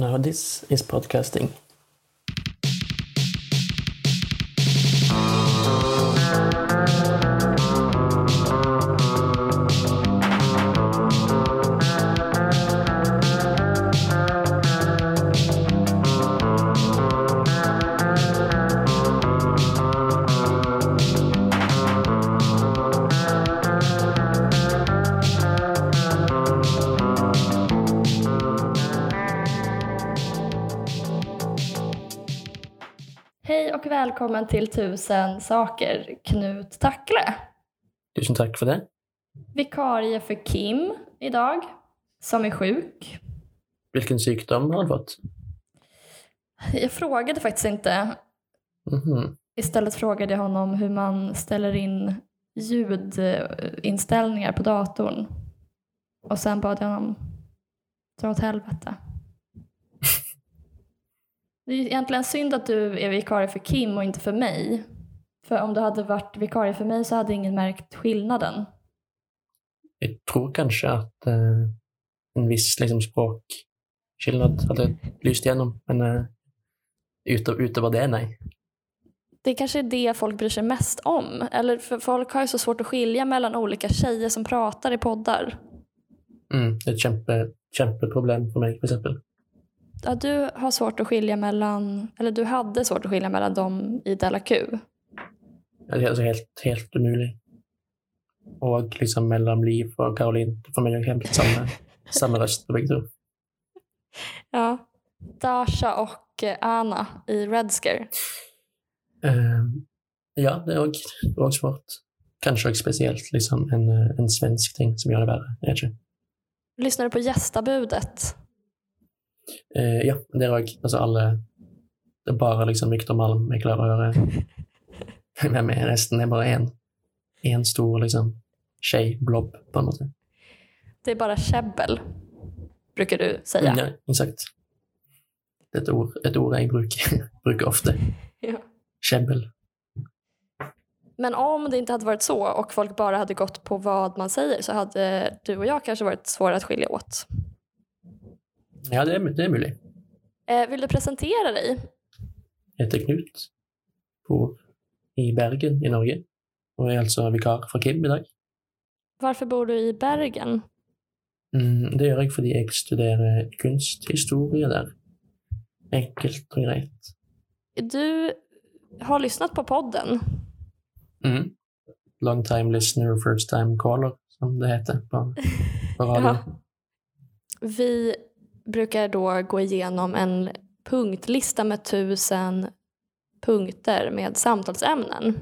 Now this is podcasting. Välkommen till Tusen saker, Knut Tackle. Tusen tack för det. Vikarie för Kim idag, som är sjuk. Vilken sjukdom har han fått? Jag frågade faktiskt inte. Mhm. Istället frågade jag honom hur man ställer in ljudinställningar på datorn. Och sen bad jag honom dra åt helvete. Det är egentligen synd att du är vikarie för Kim och inte för mig. För om du hade varit vikarie för mig så hade ingen märkt skillnaden. Jag tror kanske att eh, en viss liksom, språkskillnad hade lyst igenom, men eh, utav, utöver det, nej. Det kanske är det folk bryr sig mest om. Eller för folk har ju så svårt att skilja mellan olika tjejer som pratar i poddar. Mm, det är ett kämpe, kämpeproblem för mig, till exempel. Ja, du har svårt att skilja mellan, eller du hade svårt att skilja mellan dem i Della Q. Det är alltså helt, helt umuligt. Och liksom mellan Liv och Caroline, för mig är det helt samma, samma på bägge två. Ja. Dasha och Anna i Red Scare. Ehm, ja, det är också, det också svårt. Kanske också speciellt liksom en, eh, en svensk ting som gör det värre. Lyssnar du på gästabudet? Eh, ja, det också, alltså alla, det är bara liksom Viktor Malm jag klarar att höra. Vem är resten? är bara en, en stor liksom tjejblob på något sätt. Det är bara käbbel, brukar du säga. Ja, exakt. Det är ett ord, ett ord jag bruk, brukar ofta. Ja. Käbbel. Men om det inte hade varit så och folk bara hade gått på vad man säger så hade du och jag kanske varit svåra att skilja åt. Ja, det är, det är möjligt. Eh, vill du presentera dig? Jag heter Knut. Bor i Bergen i Norge. Och är alltså vikar för Kim idag. Varför bor du i Bergen? Mm, det gör jag fordi jeg studerer kunsthistorie der. Enkelt og greit. Du har lyssnat på podden. Mm. Long time listener, first time caller, som det heter på, på radio. Ja. Vi brukar då gå igenom en punktlista med tusen punkter med samtalsämnen.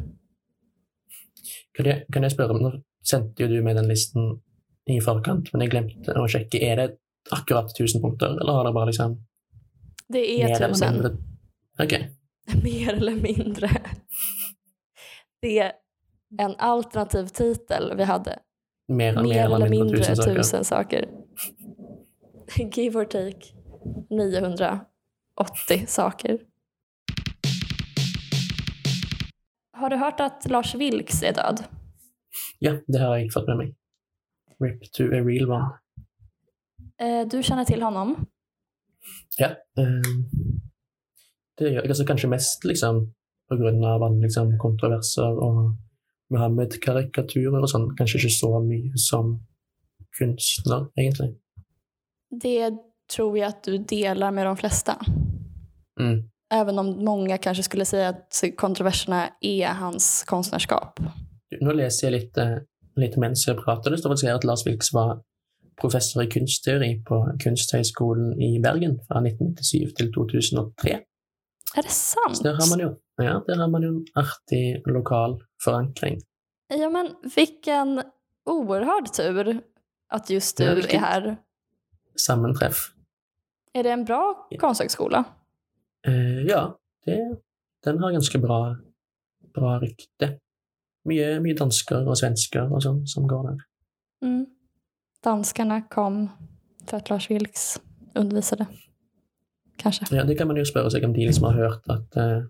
Kan, jeg, kan jeg spørre, nå sendte jo du med den listen i forkant, men jeg glemte å sjekke. Er det akkurat 1000 punkter, eller har det bare liksom Det mer är eller tusen. mindre? Ok. Mer eller mindre. Det är en alternativ titel vi hade. Mer, Mer, eller mindre tusen saker. tusen saker. Give or take 980 saker. Har du hört att Lars Vilks är död? Ja, det har jeg fått med meg. Rip to a real one. Eh, Du känner till honom? Ja. eh, det gjør jeg altså kanskje mest liksom på grunn av liksom, kontroverser og Muhammed-karikaturer og sånn. Kanskje ikke så mye som kunstner, egentlig. Det tror jag att du delar med de flesta. Mm. Även om många kanske skulle säga att kontroverserna är hans konstnärskap. Nå leser jeg litt, eh, litt mens jeg prater. Det står faktisk her at Lars Vilks var professor i kunstteori på Kunsthøgskolen i Bergen fra 1997 til 2003. Är det sant? Så der har man jo, ja, der har man jo en artig lokal forankring. Ja, men vilken oerhörd tur att just du Ja, är här. Sammentreff. Är det en bra konsthögskola? Eh, ja, det, den har ganske bra, bra rykte. Mye, mye dansker og svensker og sånn som går der. Mm. Danskarna kom för att Lars Vilks undervisade. Kanske. Ja, det kan man jo spørre seg om de liksom har hørt at eh,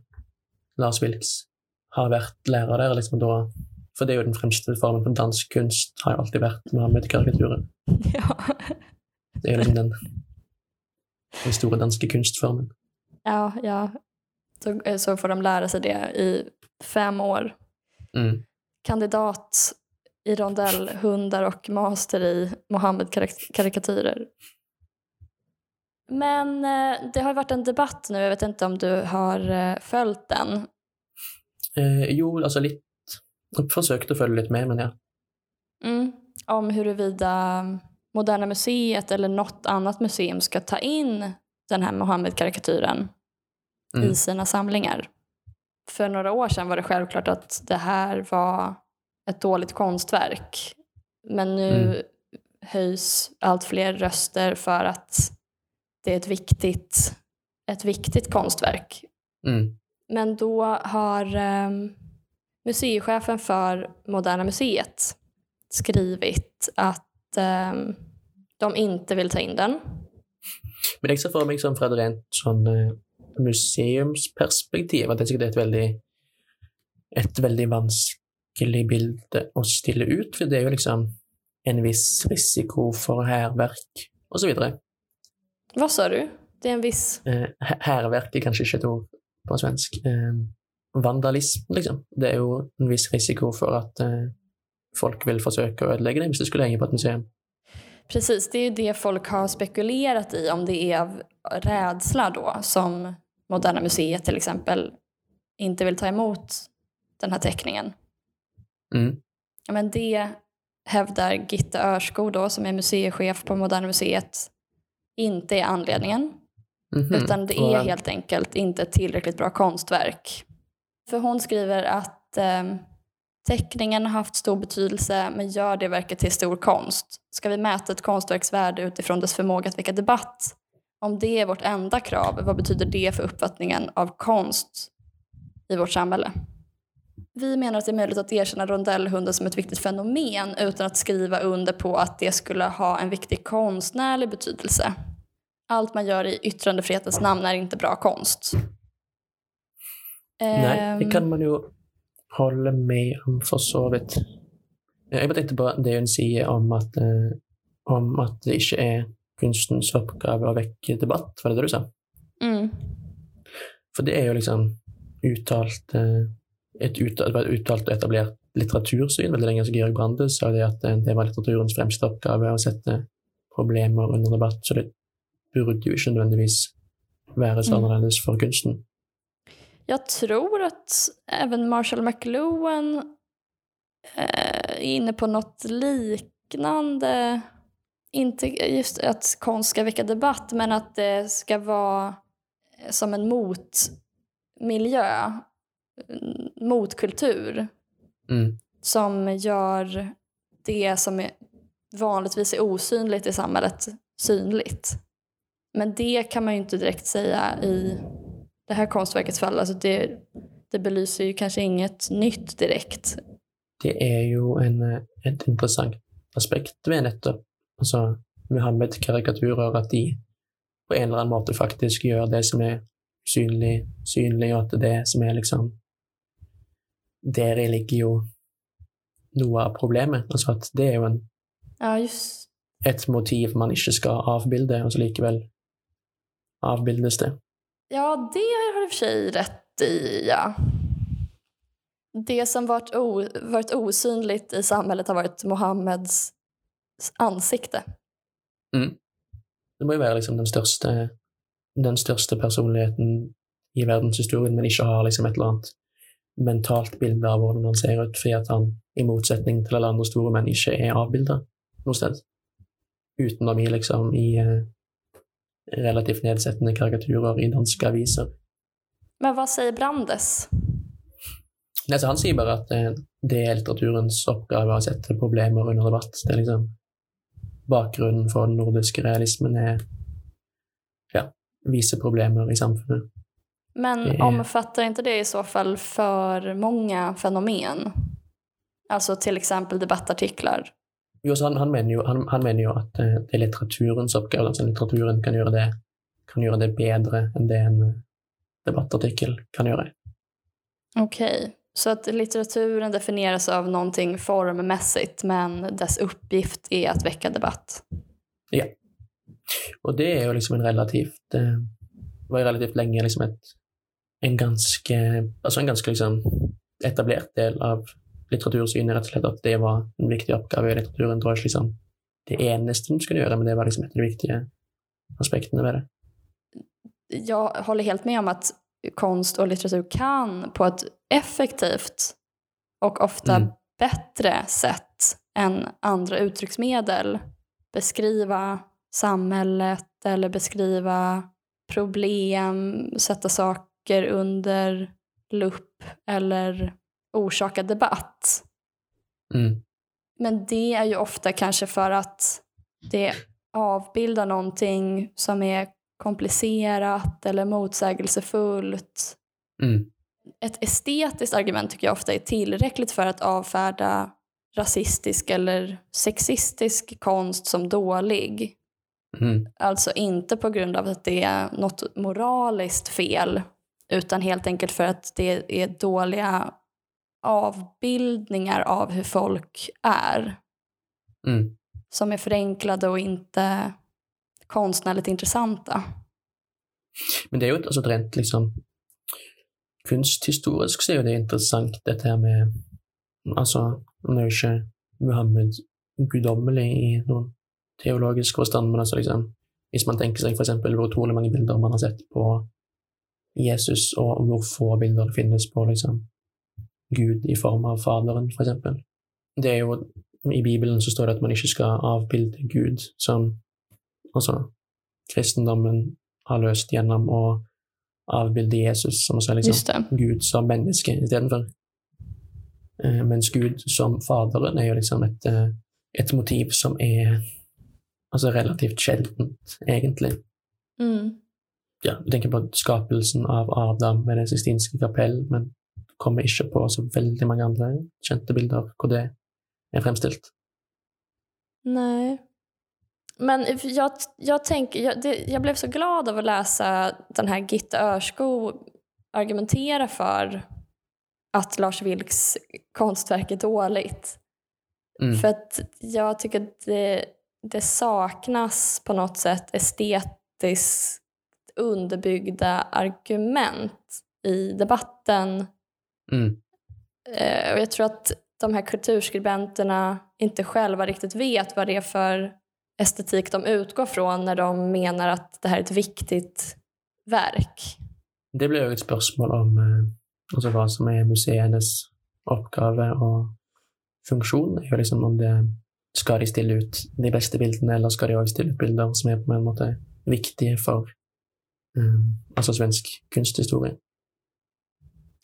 Lars Vilks har vært lærer der. Liksom da, for det er jo den fremste formen for dansk kunst, har jo alltid vært Mohammed-karikaturer. Ja. Det jo liksom den Den stora danska kunstformen. Ja, ja. Så, eh, så får de lära sig det i fem år. Mm. Kandidat i rondellhundar och master i Mohammed-karikatyrer. Men eh, det har varit en debatt nu, jag vet inte om du har eh, följt den. Eh, jo, alltså lite. Jag försökte följa lite med, men ja. Mm. Om huruvida Moderna Museet eller något annat museum ska ta in den här Mohammed-karikatyren Mm. i sina samlingar. För några år sedan var det självklart att det här var ett dåligt konstverk. Men nu Mm. höjs allt fler röster för att det är ett viktigt, ett viktigt konstverk. Mm. Men då har um, museichefen för Moderna Museet skrivit att ehm, de inte vill ta in den. Men jeg ser for meg sånn fra et rent sånn eh, museumsperspektiv at jeg det er et veldig, et veldig vanskelig bilde å stille ut, for det er jo liksom en viss risiko for hærverk og så videre. Vad sa du? Det är en viss... Eh, hæ- Hærverk er kanskje ikke et ord på svensk. Eh, vandalism, liksom. Det er jo en viss risiko for at eh, folk vil forsøke å ødelegge det hvis det skulle henge på et museum. Precis, det är ju det folk har spekulerat i om det är av rädsla då som Moderna Museet till exempel inte vill ta emot den här teckningen. Mm. Ja, Men det hävdar Gitte Örskog då som är museichef på Moderna Museet inte är anledningen. Mhm. Utan det är helt enkelt inte ett tillräckligt bra konstverk. För hon skriver att eh, teckningen har haft stor betydelse men gör det verket till stor konst. Ska vi mäta ett konstverks värde utifrån dess förmåga att väcka debatt? Om det är vårt enda krav, vad betyder det för uppfattningen av konst i vårt samhälle? Vi menar att det är möjligt att erkänna rondellhunden som ett viktigt fenomen utan att skriva under på att det skulle ha en viktig konstnärlig betydelse. Allt man gör i yttrandefrihetens namn är inte bra konst. Nei, det Ehm, kan man jo holde med om for så vidt. Jeg tenkte på det hun sier om at, eh, om at det ikke er kunstens oppgave å vekke debatt, var det det du sa? Mm, For det er jo liksom uttalt eh, et uttalt, et uttalt og etablert litteratursyn veldig lenge. så Georg Brande sa det at eh, det var litteraturens fremste oppgave å sette problemer under debatt, så det burde jo ikke nødvendigvis være så Mm. annerledes for kunsten. Jag tror att även Marshall McLuhan eh, är inne på något liknande. Inte just att konst ska väcka debatt, men att det ska vara eh, som en motmiljö, mm, motkultur. Mm. som gör det som är vanligtvis är osynligt i samhället synligt. Men det kan man ju inte direkt säga i det här konstverkets fall. Alltså det, det belyser ju kanske inget nytt direkt. det er jo en, eh, et interessant aspekt ved nettopp altså Muhammed-karikaturer, at de på en eller annen måte faktisk gjør det som er synlig, synlig, og at det som er liksom Deri ligger jo noe av problemet. Altså at det er jo en, Ja, just et motiv man ikke skal avbilde, og så likevel avbildes det. Ja, det har du i och för sig rätt i, ja. Det som varit, o, varit osynligt i samhället har varit Mohammeds ansikte. Mm. Det må ju vara liksom den största den största personligheten i verdenshistorien, men inte har liksom ett eller annat mentalt bilde av hur han ser ut, för att han, i motsättning till alla andra stora män inte är avbildad någonstans. sted. I liksom i eh, relativt nedsettende karikaturer i danske aviser. Men vad säger Brandes? Nei, så han sier bare at eh, det er litteraturens oppgave å sette problemer under debatt. Det er liksom bakgrunnen for den nordiske realismen er ja, vise problemer i samfunnet. Men är- omfattar inte det i så fall för många fenomen? Alltså till exempel debattartiklar. Jo, så han, han, mener jo, han, han mener jo at eh, det er litteraturens oppgave. Altså litteraturen kan gjøre, det, kan gjøre det bedre enn det en eh, debattartikkel kan gjøre. Okej, så att litteraturen definieras av någonting formmässigt men dess uppgift är att väcka debatt. Och det är ju liksom en relativt, eh, var ju relativt länge liksom ett, en ganska, alltså en ganska liksom etablert del av litteratursynet, rett og slett at det var en viktig oppgave i litteraturen. Det var ikke liksom det eneste du skulle göra, men det var liksom ett av de viktiga aspekterna med det. Jag håller helt med om att konst och litteratur kan på ett effektivt och ofta Mm. bättre sätt än andra uttrycksmedel beskriva samhället eller beskriva problem, sätta saker under lupp eller orsaka debatt. Mm. Men det är ju ofta kanske för att det avbildar någonting som är komplicerat eller motsägelsefullt. Mm. Ett estetiskt argument tycker jag ofta är tillräckligt för att avfärda rasistisk eller sexistisk konst som dålig. Mm. Alltså inte på grund av att det är något moraliskt fel utan helt enkelt för att det är dåliga avbildningar av hur folk är Mm. som är förenklade och inte konstnärligt intressanta. Men det är ju alltså rent liksom kunsthistorisk så är det interessant dette her med jo ikke Muhammed guddommelig i noen teologisk forstand, men altså liksom Hvis man tenker seg for eksempel hvor utrolig mange bilder man har sett på Jesus, og hvor få bilder det finnes på liksom Gud i form av Faderen, for eksempel. Det er jo I Bibelen så står det at man ikke skal avbilde Gud som Altså, kristendommen har løst gjennom å avbilde Jesus, som er liksom. Gud som menneske istedenfor. Eh, mens Gud som Faderen er jo liksom et, eh, et motiv som er altså relativt sjeldent, egentlig. Mm. Ja, du tenker på skapelsen av Adam med det sistinske kapell, men kommer ikke på så veldig mange andre kjente bilder hvor det er fremstilt. Nej. Men jag, jag, tänker, jag, det, jag blev så glad av att läsa den här Gitta Örsko argumentera för att Lars Vilks konstverk är dåligt. Mm. För att jag tycker att det, det saknas på något sätt estetiskt underbyggda argument i debatten. Mm. Eh, och jag tror att de här kulturskribenterna inte själva riktigt vet vad det är för estetik de utgår från när de menar att det här är ett viktigt verk. Det blir jo et spørsmål om eh, altså hva som museenes oppgave og funksjon. er jo liksom om det Skal de stille ut de beste bildene, eller skal de også stille ut bilder som er på en måte viktige for eh, altså svensk kunsthistorie?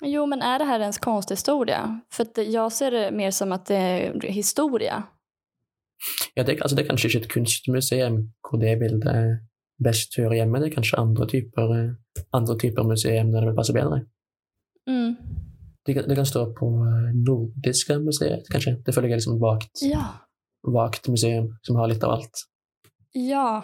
Jo, men är det här ens konsthistoria? För jag ser det mer som att det är historia. Ja, det, altså det er kanskje ikke et kunstmuseum hvor det bildet best hører hjemme. Det er kanskje andre typer, eh, andre typer museum der det vil passe bedre. Mm. Det, kan- det kan stå på eh, Nordiska museet, kanskje. Det føler jeg er liksom vagt, Ja. vagt museum som har litt av alt. Ja.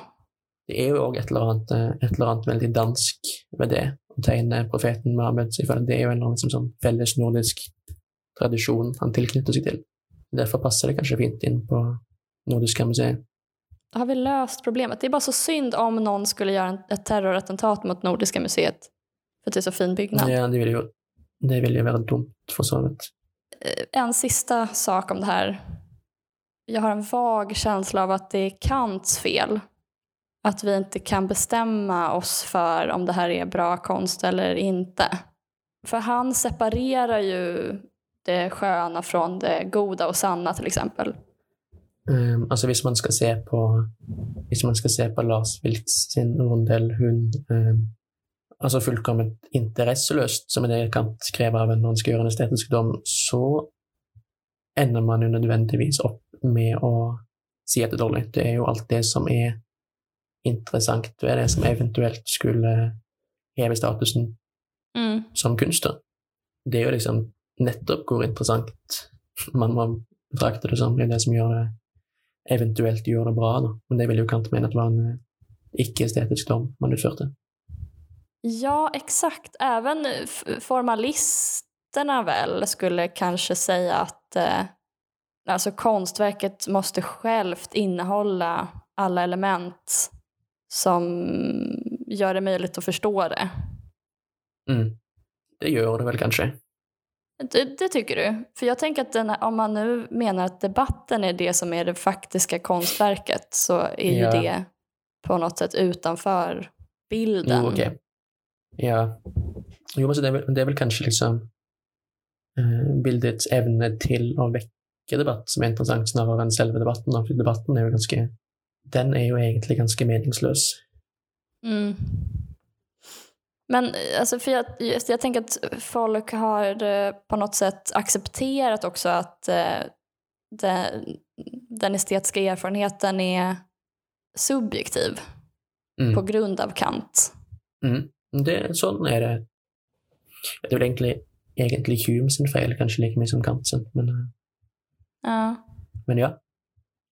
Det er jo òg et, eh, et eller annet veldig dansk ved det, å tegne profeten Mohammed. Så jeg føler det er jo en liksom, sånn felles nordisk tradisjon han tilknytter seg til. Derfor passer det kanskje fint inn på Nordiska museet. Har vi löst problemet. Det är bara så synd om någon skulle göra ett terrorattentat mot Nordiska museet. För att det är så fin byggnad. Ja, det vil jo, det vil jo være dumt, for så vidt. Eh, En sista sak om det här. Jag har en vag känsla av att det är Kants fel. Att vi inte kan bestämma oss för om det här är bra konst eller inte. För han separerar ju det sköna från det goda och sanna till exempel. Um, alltså, hvis man ska se på hvis man ska se på Lars Vilks sin rondell hon um, ehm, alltså fullkomligt intresselöst, som er det kan kräva av en når han skal en estetisk dom, så ändrar man ju nödvändigtvis upp med att säga att det är dåligt. Det är ju allt det som är interessant ved det, som eventuelt skulle heve statusen Mm. som kunst. da. Det er jo liksom nettopp hvor interessant man må betrakte det som. Det er det som gjør det eventuelt gjør det bra. Da. Men det vil jo Kant mene at var en eh, ikke-estetisk dom man utførte. Ja, exakt. Även formalisterna väl skulle kanske säga att eh, alltså konstverket måste självt innehålla alla element som gör det möjligt att förstå det. Mm. Det gör det väl kanske. Det, det tycker du? För jag tänker att den, om man nu menar att debatten är det som är det faktiska konstverket så är Ja. ju det på något sätt utanför bilden. Jo, okej. Ja. Jo, men så det, är väl, det är väl kanske liksom eh, bildets evne till att väcka debatt som är intressant snarare än själva debatten. För debatten är ju ganska, den är ju egentligen ganska meningslös. Mm. Men eh, alltså, för jag, jag tänker att folk har eh, på något sätt accepterat också att eh, det, den estetiska erfarenheten är subjektiv Mm. på grund av Kant. Mm. Det, sånn är det. Det är väl egentligen, egentligen Hume sin fel, kanske lika mycket som Kant sin, men, eh, Ja. men ja.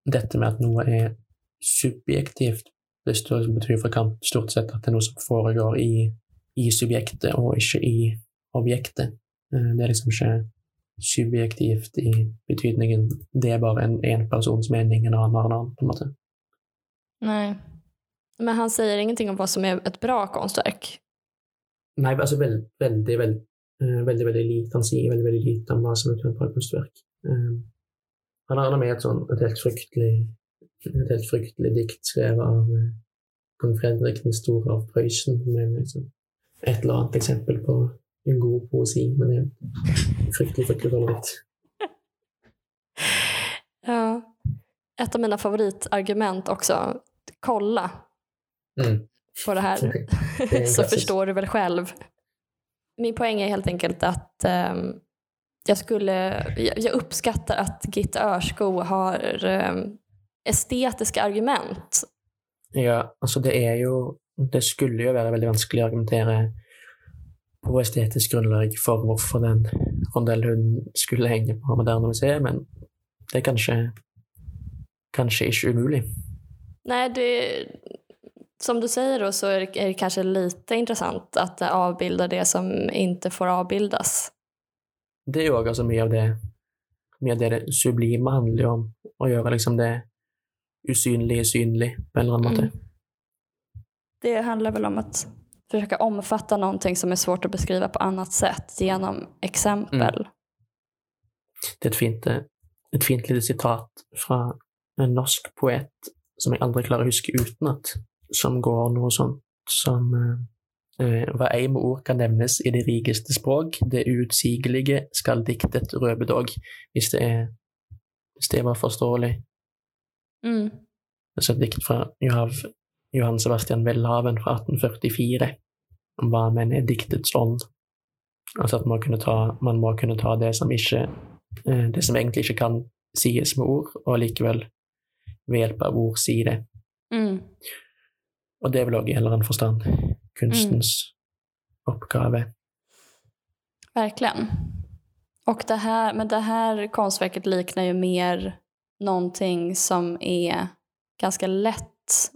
Detta med att något är subjektivt, det betyder för Kant stort sett att det är något som föregår i, i subjektet och inte i objektet. Eh, Det är liksom inte subjektivt i betydningen det är bara en, en persons mening, en annan en annan, på något sätt. Nej. Men han säger ingenting om vad som är ett bra konstverk. Nej, alltså väldigt, väldigt, väldigt, eh, väldigt, väldigt lite. Han säger väldigt, väldigt lite om vad som är ett bra konstverk. Eh, Han har med ett, sånt, ett helt fruktligt, ett helt fruktligt dikt skrevet av eh, kung Fredrik den store av. Med liksom ett eller annat exempel på en god poesi, men det är fruktligt, fruktligt dåligt. Ja. Ett av mina favoritargument också. Kolla Mm. på det här. Det så förstår du väl själv. Min poäng är helt enkelt att ehm, jag, skulle, jag, uppskattar att Gitta Örskog har ehm, estetiska argument. Ja, alltså det är ju, det skulle ju vara väldigt vanskligt att argumentera på estetisk grundlag för varför den rondellhunden skulle hänga på Moderna museet, men det är kanske, kanske inte umuligt. Nej, det, som du säger då så är det, är det kanske lite intressant att avbilda det som inte får avbildas. Det är ju också mycket av det, mycket av det, det sublima handlar om, att göra liksom det usynliga synligt på en eller annan måte. Mm. Det handlar väl om att försöka omfatta någonting som är svårt att beskriva på annat sätt genom exempel. Mm. Det är ett fint, eh, ett fint litet citat från en norsk poet som jag aldrig klarar att huska utenat, som går något sånt som eh, eh, Hva ei med ord kan nevnes i det rikeste språk, det utsigelige skal diktet røpe dog, hvis det er hvis det var forståelig. Mm. Altså et dikt fra Johan Sebastian Welhaven fra 1844, om hva men er diktets ånd. Altså at man, ta, man må kunne ta det som ikke eh, det som egentlig ikke kan sies med ord, og likevel ved hjelp av ord si det. Mm. Og det er vel også i en eller annen forstand kunstens oppgave. Verkligen. Och det här, men det här konstverket liknar ju mer någonting som är ganska lätt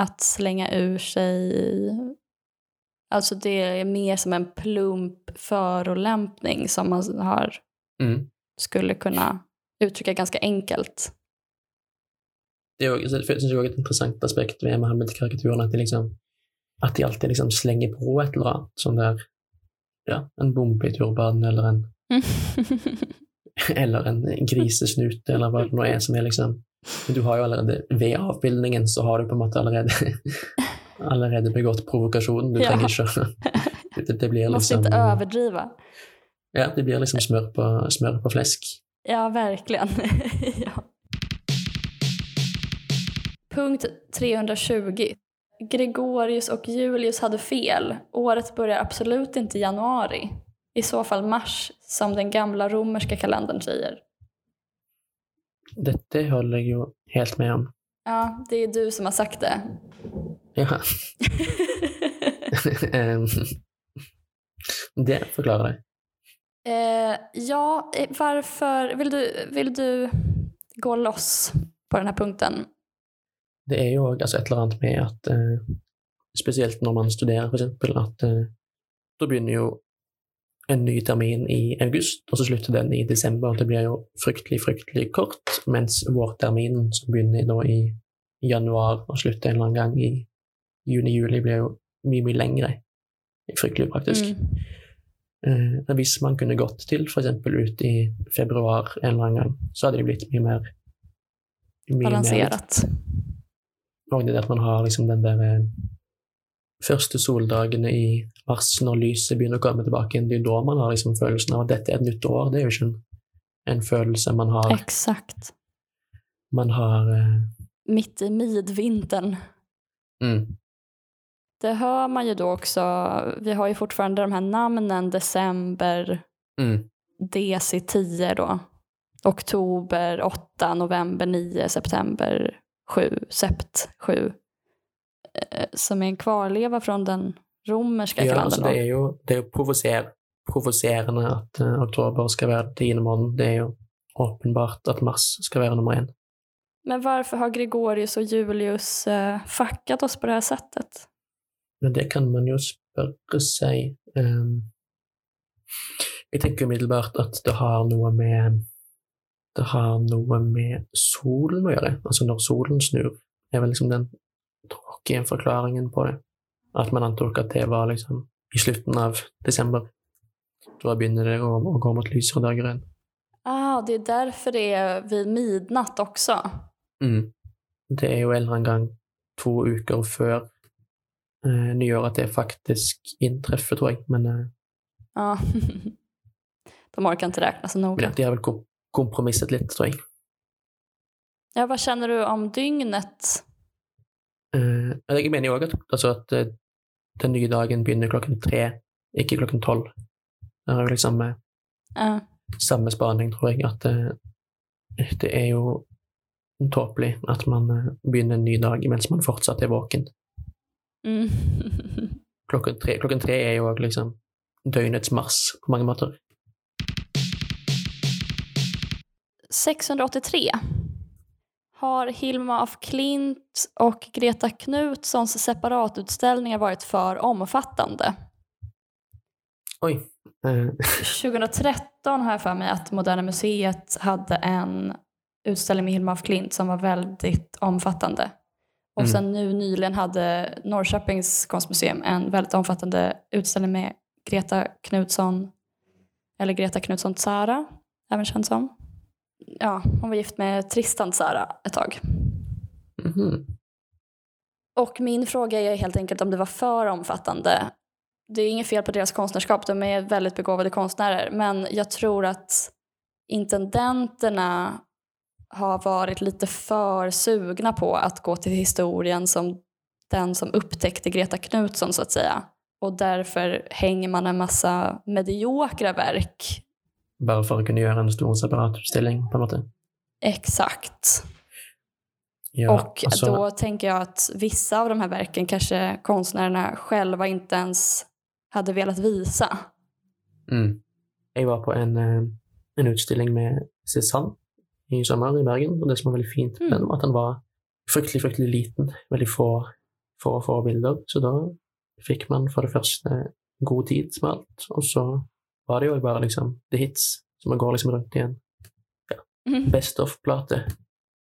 att slänga ur sig. Alltså det är mer som en plump förolämpning som man har, Mm. skulle kunna uttrycka ganska enkelt. Det er jo, jeg synes det er også et interessant aspekt ved Mohammed-karikaturene, at de liksom at de alltid liksom slenger på et eller annet, sånn der ja, en bombe i turbanen, eller en, eller en grisesnute, eller hva det nå er som er liksom du har jo allerede, ved avbildningen, så har du på en måte allerede allerede begått provokasjonen. Du Ja. trenger ikke det, det blir Måste liksom inte överdriva. Ja, det blir liksom smør på, smør på fläsk. Ja, verkligen. ja. Punkt 320. Gregorius och Julius hade fel. Året börjar absolut inte i januari. I så fall mars, som den gamla romerska kalendern säger. Dette holder jeg jo helt med om. Ja, det är du som har sagt det. Ja. Em, det forklarer det. eh, ja, eh, varför... Vill du, vill du gå loss på den här punkten? Det er jo altså et eller annet med at eh, Spesielt når man studerer, for eksempel, at eh, da begynner jo en ny termin i august, og så slutter den i desember. Det blir jo fryktelig, fryktelig kort, mens vårterminen, som begynner da i januar og slutter en eller annen gang i juni-juli blir jo mye, mye lengre. Fryktelig praktisk. Mm. Eh, hvis man kunne gått til f.eks. ut i februar en eller annen gang, så hadde det blitt mye mer mye mer Balanserat. Og det at man har liksom den der eh, første soldagene i mars, når lyset begynner å komme tilbake igjen, det er da man har liksom følelsen av at dette er et nytt år. Det er jo ikke en, en følelse man har. Exakt. Man har eh, Mitt i midvintern. mm, Det hör man ju då också. Vi har ju fortfarande de här namnen december, mm, DC10 då. Oktober 8, november 9, september 7, sept 7. Eh, Som är en kvarleva från den romerska Ja, kalendern. altså då. det er jo, det er jo provoser, provoserende at eh, oktober skal være tiende måned. Det er jo åpenbart at mars skal være nummer én. Men varför har Gregorius och Julius eh, fuckat oss på det här sättet? Men det kan man jo spørre seg. Ehm, jeg tenker umiddelbart at det har noe med det har noe med solen å gjøre. Altså når solen snur, er vel liksom den tråkige forklaringen på det. At man antok at det var liksom i slutten av desember. Da begynner det å, å gå mot lysere dager igjen. Ah, det är därför det är vid midnatt också. Mm. Det er jo en eller annen gang to uker før eh, nyår at det faktisk inntreffer, tror jeg. Men, eh, Ja. De orkar inte räkna så men noga. ja, de har vel kom kompromisset litt, tror jeg. Ja, vad känner du om dygnet? Eh, jeg mener jo òg at, altså at eh, den nye dagen begynner klokken tre, ikke klokken tolv. Det er jo liksom Ja. samme spaning, tror jeg, at det er jo tåpelig at man begynner en ny dag mens man fortsatt er våken. Mm. Klokken tre, klokken tre er jo òg liksom døgnets mars på mange måter. 683 har Hilma af Klint och Greta Knutssons separatutställningar varit för omfattande. Oj. Eh, 2013 har jag för mig att Moderna Museet hade en utställning med Hilma af Klint som var väldigt omfattande. Och Mm. sen nu nyligen hade Norrköpings konstmuseum en väldigt omfattande utställning med Greta Knutsson, eller Greta Knutsson Tsara, även känd som. Ja, hon var gift med Tristan Tsara ett tag. mhm. Och min fråga är helt enkelt om det var för omfattande. Det är inget fel på deras konstnärskap, de är väldigt begåvade konstnärer. Men jag tror att intendenterna har varit lite för sugna på att gå till historien som den som upptäckte Greta Knutsson så att säga. Och därför hänger man en massa mediokra verk. Bare for å kunne gjøre en stor separatutstilling, på en måte. Exakt. Ja, och altså, då tänker jag att vissa av de här verken kanske konstnärerna själva inte ens hade velat visa. mm. Jeg var på en, eh, en utstilling med Cézanne i sommer i Bergen, og det som var veldig fint med Mm. den, var at den var fryktelig, fryktelig liten. Veldig få, få, få bilder. Så da fikk man for det første god tid med alt, og så var det jo bare liksom the hits, så man går liksom rundt i en best of-plate.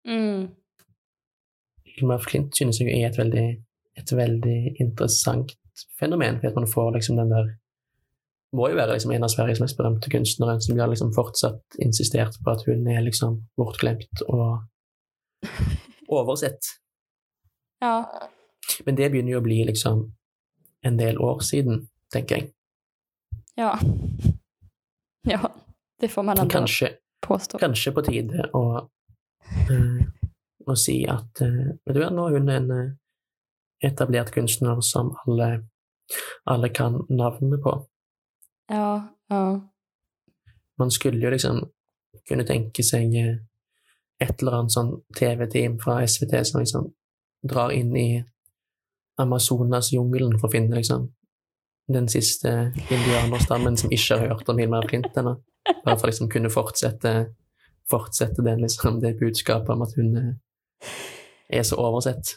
Mm. Hilma af Klint synes jeg er et veldig, et veldig interessant fenomen, at man får liksom den der må jo være liksom en av Sveriges mest berømte kunstnere som blir liksom fortsatt insistert på at hun er liksom bortglemt og oversett. Ja, Men det begynner jo å bli liksom en del år siden, tenker jeg. ja. Ja, det får man ändå kanskje, påstå. kanskje på tide å, eh, å si at eh, vet du nå er hun en eh, etablert kunstner som alle, alle kan navnet på. Ja, ja. Man skulle jo liksom kunne tenke seg eh, et eller annet sånn TV-team fra SVT som liksom drar inn i Amazonas-jungelen for å finne liksom den siste indianerstammen som ikke har hørt om Hilmar Klint ennå. Bare for liksom kunne fortsette, fortsette den, liksom, det budskapet om at hun eh, er så oversett.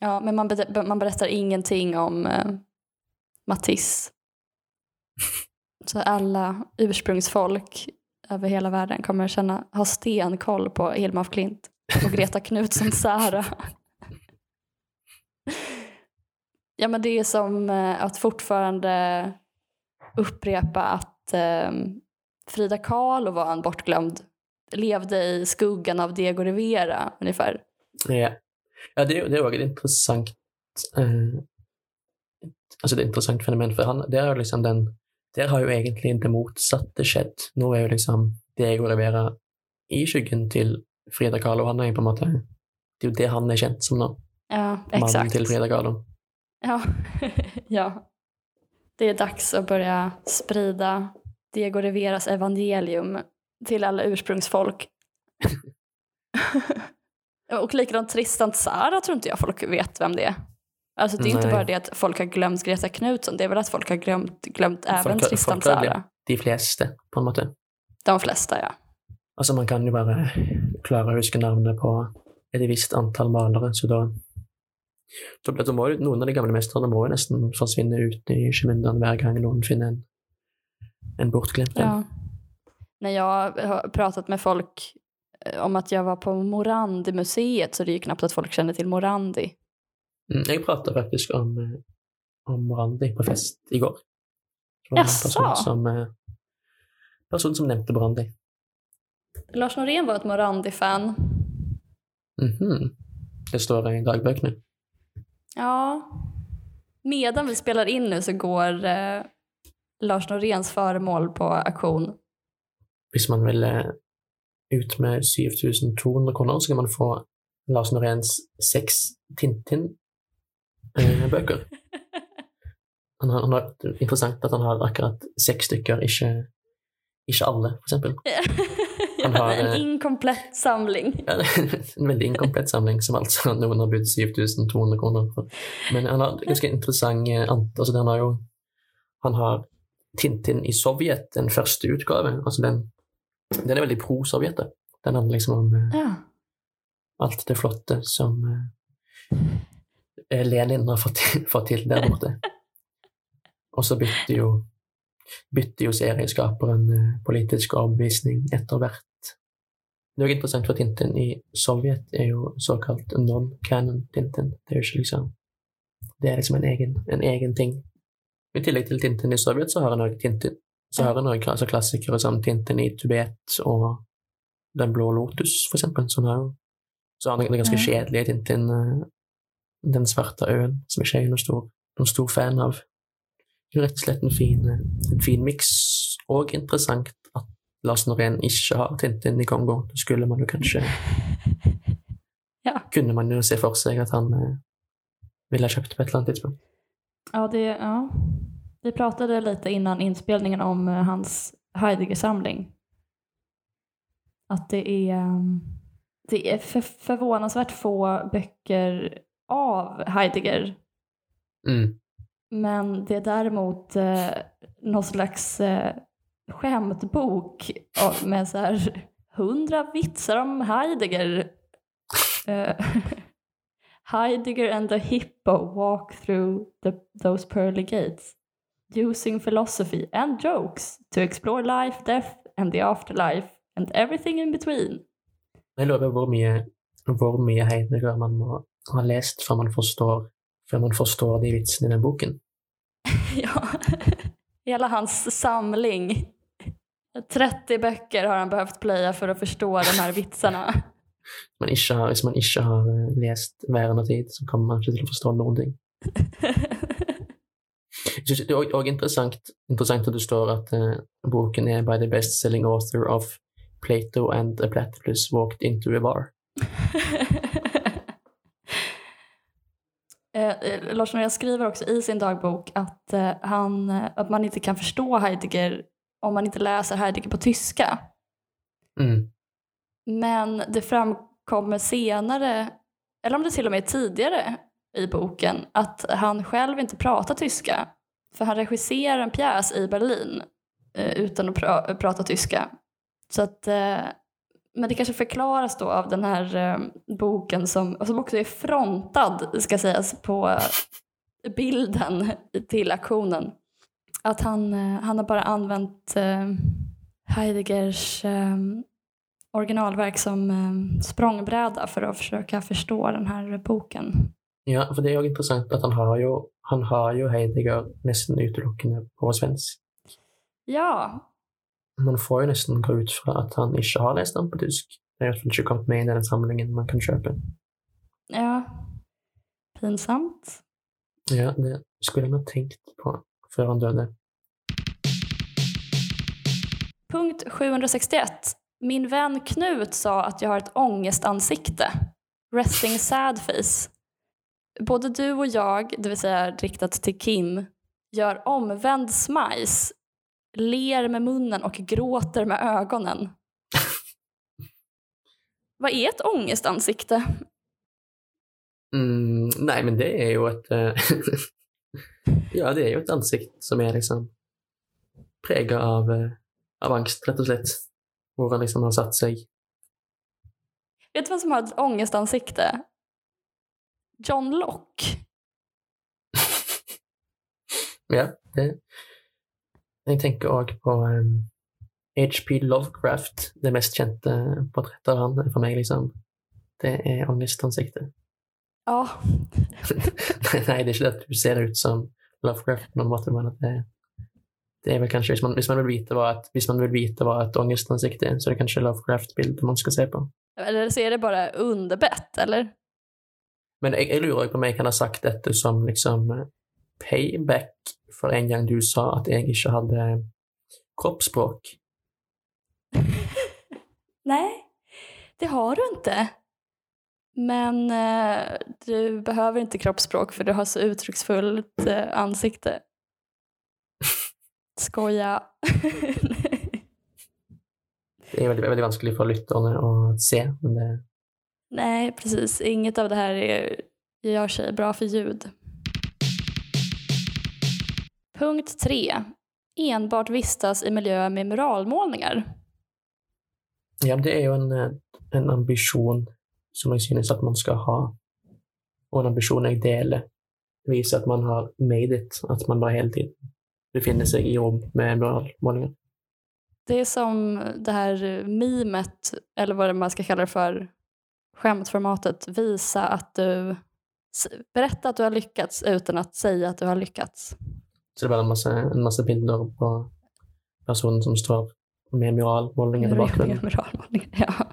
ja men man, ber- man berättar ingenting om eh, Matisse. Så alla ursprungsfolk över hela världen kommer att känna, ha stenkoll på Hilma af Klint och Greta Knutsson Sara. Ja, men det är som eh, att fortfarande upprepa att eh, Frida Kahlo var en bortglömd, levde i skuggan av Diego Rivera ungefär. Ja, ja det, det var ett intressant eh, altså det er et interessant fenomen, for han, er jo liksom den Der har jo egentlig det motsatte skjedd. Nå er jo liksom Diego Rivera i skyggen til Frida Kahlo. Han er jo på en måte Det er jo det han er kjent som nå. Ja, Mannen exakt. till Frida Kahlo. Ja. ja. Det är dags att börja sprida Diego Riveras evangelium till alla ursprungsfolk. Och likadant Tristan Tzara tror inte jag folk vet vem det är. Alltså det är inte Nej. bara det att folk har glömt Greta Knutsson, det är väl att folk har glömt, glömt även Folk har- Tristan Tzara. De fleste, på en måte. De flesta ja. Altså, man kan jo bare klare å huske navnet på et visst antall malere, så da da må jo Noen av de gamle mesterne må jo nesten forsvinne ut i skymundan hver gang noen finner en, en bortglemt en. ja. När jag har pratat med folk eh, om att jag var på Morandi-museet så det är ju knappt att folk känner till Morandi. Mm, Jeg pratet faktisk om, eh, om Morandi på fest i går. Det var en Jaså? person som, eh, person som nevnte Morandi. Lars Norén var ett Morandi-fan. Mhm. Det står i dagbøkene. Ja. Medan vi spelar in nu så går eh, Lars Noréns föremål på auktion. Hvis man vil eh, ut med 7200 kroner, så kan man få Lars Noréns seks Tintin-bøker. Han har, han har, det er interessant at han har akkurat seks stykker, ikke, ikke alle, for eksempel. Han har, en eh, inkomplett samling. En veldig inkomplett samling som altså noen har budt 7200 kroner for. Men han har ganske interessant eh, ant... Altså, han har jo Han har Tintin i Sovjet, den første utgave. Altså, den, den er veldig pro-Sovjet. Den handler liksom om eh, Ja. alt det flotte som eh, Lenin har fått til, fått til der borte. Og så bytter jo, bytter jo serieskaperen politisk overbevisning etter hvert. Det jo interessant for Tintin i Sovjet er jo såkalt non-canon Tintin. Det ikke liksom Det er liksom en egen, en egen ting. I tillegg til Tintin i Sovjet, så har han òg Tintin. Så har han òg altså klassikere som Tintin i Tibet og Den blå lotus, for eksempel. Så har så han den ganske Ja. kjedelige Tintin, eh, Den svarte øen, som jeg er noen stor, noen stor fan av. Det er rett og slett en fin, en fin miks, og interessant at Lars Norén ikke har Tintin i Kongo. Det skulle man jo kanskje Ja. Kunne man jo se for seg at han eh, ville ha kjøpt på et eller annet tidspunkt. Ja, det, ja. Vi pratade lite innan inspelningen om eh, hans Heidegger-samling. Att det är, ehm, det är för, förvånansvärt få böcker av Heidegger. Mm. Men det är däremot eh, någon slags eh, skämtbok med så här hundra vitsar om Heidegger. Eh, Heidegger and the hippo walk through the, those pearly gates using philosophy and jokes to explore life, death and the afterlife and everything in between. Lurer på hvor mye, hvor mye Heidegger man må ha lest før man forstår, før man forstår de vitsene i den boken. Ja, hela hans samling. 30 böcker har han behövt plöja för att förstå de här vitsarna. Man har, man ikke har eh, lest Væren og tid, så kommer man ikke til å forstå noen ting. Jeg synes Det er også- også interessant, interessant at det står at eh, boken er by the best-selling author of Plato and a platypus walked into a bar. Eh, eh, Lars Norén skriver också i sin dagbok att, eh, han, att man inte kan förstå Heidegger om man inte läser Heidegger på tyska. Mm. Men det framkommer senare, eller om det till och med är tidigare i boken, att han själv inte pratar tyska. För han regisserar en pjäs i Berlin eh, utan att pra- prata tyska. Så att, eh, men det kanske förklaras då av den här eh, boken som, som också är frontad, ska sägas, på eh, bilden till aktionen. Att han, eh, han har bara använt eh, Heideggers eh, originalverk som språngbräda för att försöka förstå den här boken. Ja, for det er jo interessant at han har jo han har ju Heidegger nesten utelukkende på svensk. Ja, Man får ju nästan gå ut från att han inte har läst den på tysk. Det har inte kommit med i den samlingen man kan köpa. ja. Pinsamt. Ja, det skulle jag nog tänkt på för han döde. Punkt 761. Min vän Knut sa att jag har ett ångestansikte. Resting sad face. Både du och jag, det vill säga riktat till Kim, gör omvänd smajs, ler med munnen och gråter med ögonen. Vad är ett ångestansikte? Mm, nej, men det är ju ett... eh, ja, det är ju ett ansikte som är liksom präglat av, eh, av angst, rätt och slätt. Hvor han liksom har satt sig. Vet du vem som har ett ångestansikte? John Locke. Ja, det... Jag tänker också på um, H.P. Lovecraft, det mest kända porträttet av han för mig. Liksom. Det är ångestansikte. Ja, Nej, det är inte att du ser ut som Lovecraft men att det, det är väl kanske, hvis man, man vill veta vad ett, hvis man vill veta vad ett ångestansikte är, så är det kanske Lovecraft-bild man ska se på. eller så är det bara underbett, eller? Men jag, jag lurar på om jag kan ha sagt detta som liksom eh, payback för en gång du sa att jag inte hade kroppsspråk. Nej, det har du inte. Men eh, du behöver inte kroppsspråk för du har så uttrycksfullt eh, ansikte. Skoja. Det är väldigt, väldigt vanskligt för lyssnarna att se, men det, Nej, precis. Inget av det här är, gör sig bra för ljud. Punkt 3. Enbart vistas i miljöer med muralmålningar. ja, det är ju en, eh, en ambition som jag synes att man ska ha. Och en ambition jag delar. Det visar att man har made it, att man bara hela tiden befinner sig i rum med muralmålningar. Det är som det här mimet, eller vad man ska kalla det för, skämtformatet. Visa att du... Berätta att du har lyckats utan att säga att du har lyckats. Så det är bara en massa, en massa bilder på personer som står med muralmålningar i bakgrunden. Muralmålningar, ja.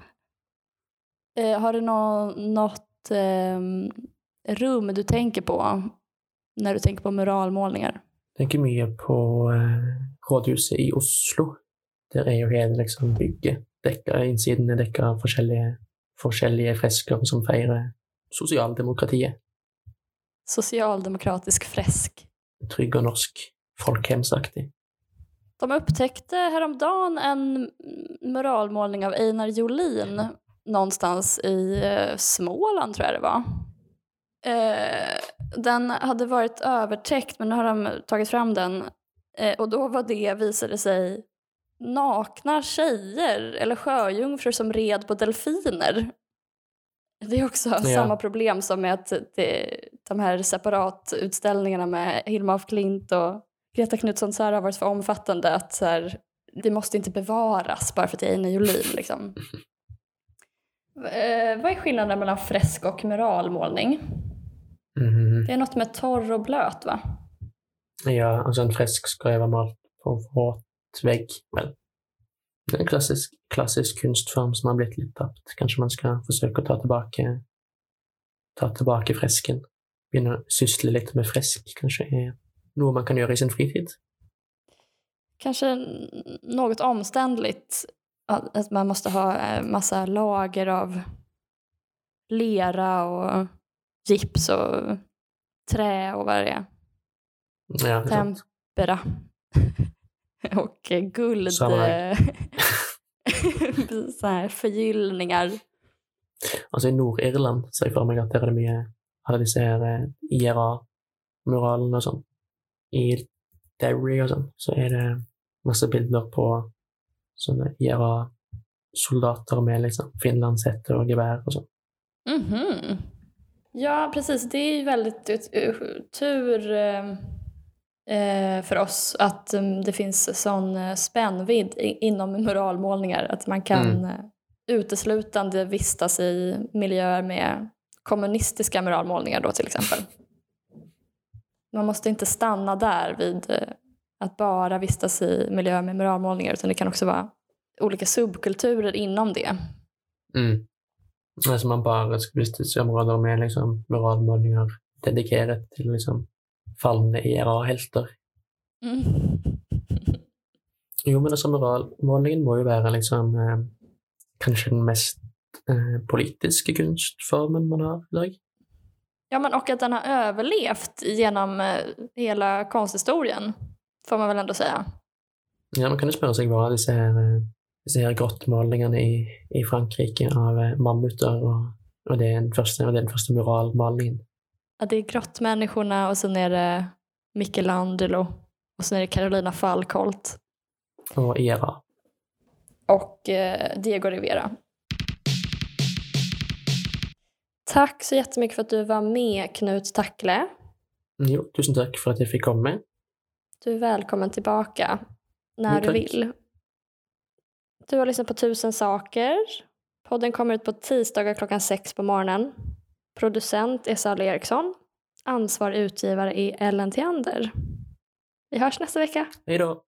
Eh, har du nå, något eh, rum du tänker på när du tänker på muralmålningar? tänker mycket på eh, rådhuset i Oslo. Där är ju hela liksom bygget däckar, insidan är däckad av forskjellige, forskjellige fresker som firar socialdemokratiet. Socialdemokratisk fresk. Trygg och norsk, folkhemsaktig. De upptäckte häromdagen en muralmålning av Einar Jolin någonstans i eh, Småland, tror jag det var. Eh, den hade varit övertäckt, men nu har de tagit fram den. Eh, och då var det, visade sig, nakna tjejer eller sjöjungfrur som red på delfiner. Det är också samma problem som med att det, de här separatutställningarna med Hilma af Klint och Greta Knutsson så har varit för omfattande att så här, det måste inte bevaras bara för att det är Einar Jolin. Liksom. Eh, vad är skillnaden mellan fresk och muralmålning? Mhm. Det är något med torr och blöt va? Ja, alltså en fresk ska ju vara malt på våt vägg. Väl. Det är en klassisk, klassisk konstform som har blivit lite tappt. Kanske man ska försöka ta tillbaka, ta tillbaka fresken. Börja syssla lite med fresk kanske är något man kan göra i sin fritid. Kanske något omständligt. Att att man måste ha eh, massa lager av lera och gips och trä och vad det är. Ja, är. Tempera. och guld. Eh, så här förgyllningar. Altså I Nord-Irland ser jeg for meg at der er det mye alle disse her eh, IRA-muralene og sånn. I Derry og sånn, så er det masse bilder på sånne IRA-soldater med liksom finlandshette og gevær og sånn. Mhm. Ja, precis. Det är ju väldigt tur eh, eh, för oss att mm, det finns sån eh, spännvidd inom muralmålningar. Att man kan Mm. eh, uteslutande vistas i miljöer med kommunistiska muralmålningar då till exempel. man måste inte stanna där vid eh, att bara vistas i miljö med muralmålningar utan det kan också vara olika subkulturer inom det. Mm. Alltså man bara ska vistas i områden med liksom muralmålningar dedikerat till liksom fallne IRA-helter. Mm. Jo, men alltså muralmålningen må ju vara liksom eh, kanske den mest eh, politiska konstformen man har idag. Ja, men och att den har överlevt genom eh, hela konsthistorien, får man väl ändå säga. Ja, man kan ju spöra sig vad dessa här grottmålningarna i, i Frankrike av eh, mammutar och, och, det är den första, och det är den första muralmålningen. Ja, det är grottmänniskorna och sen är det Michelangelo och sen är det Carolina Falkholt. Och Era. Och eh, Diego Rivera. Tack så jättemycket för att du var med Knut Tackle. Jo, tusen tack för att jag fick komma. Du är välkommen tillbaka när Jo, du vill. Du har lyssnat på Tusen saker. Podden kommer ut på tisdagar klockan sex på morgonen. Producent är Sally Eriksson. Ansvarig utgivare är Ellen Theander. Vi hörs nästa vecka. Hej då!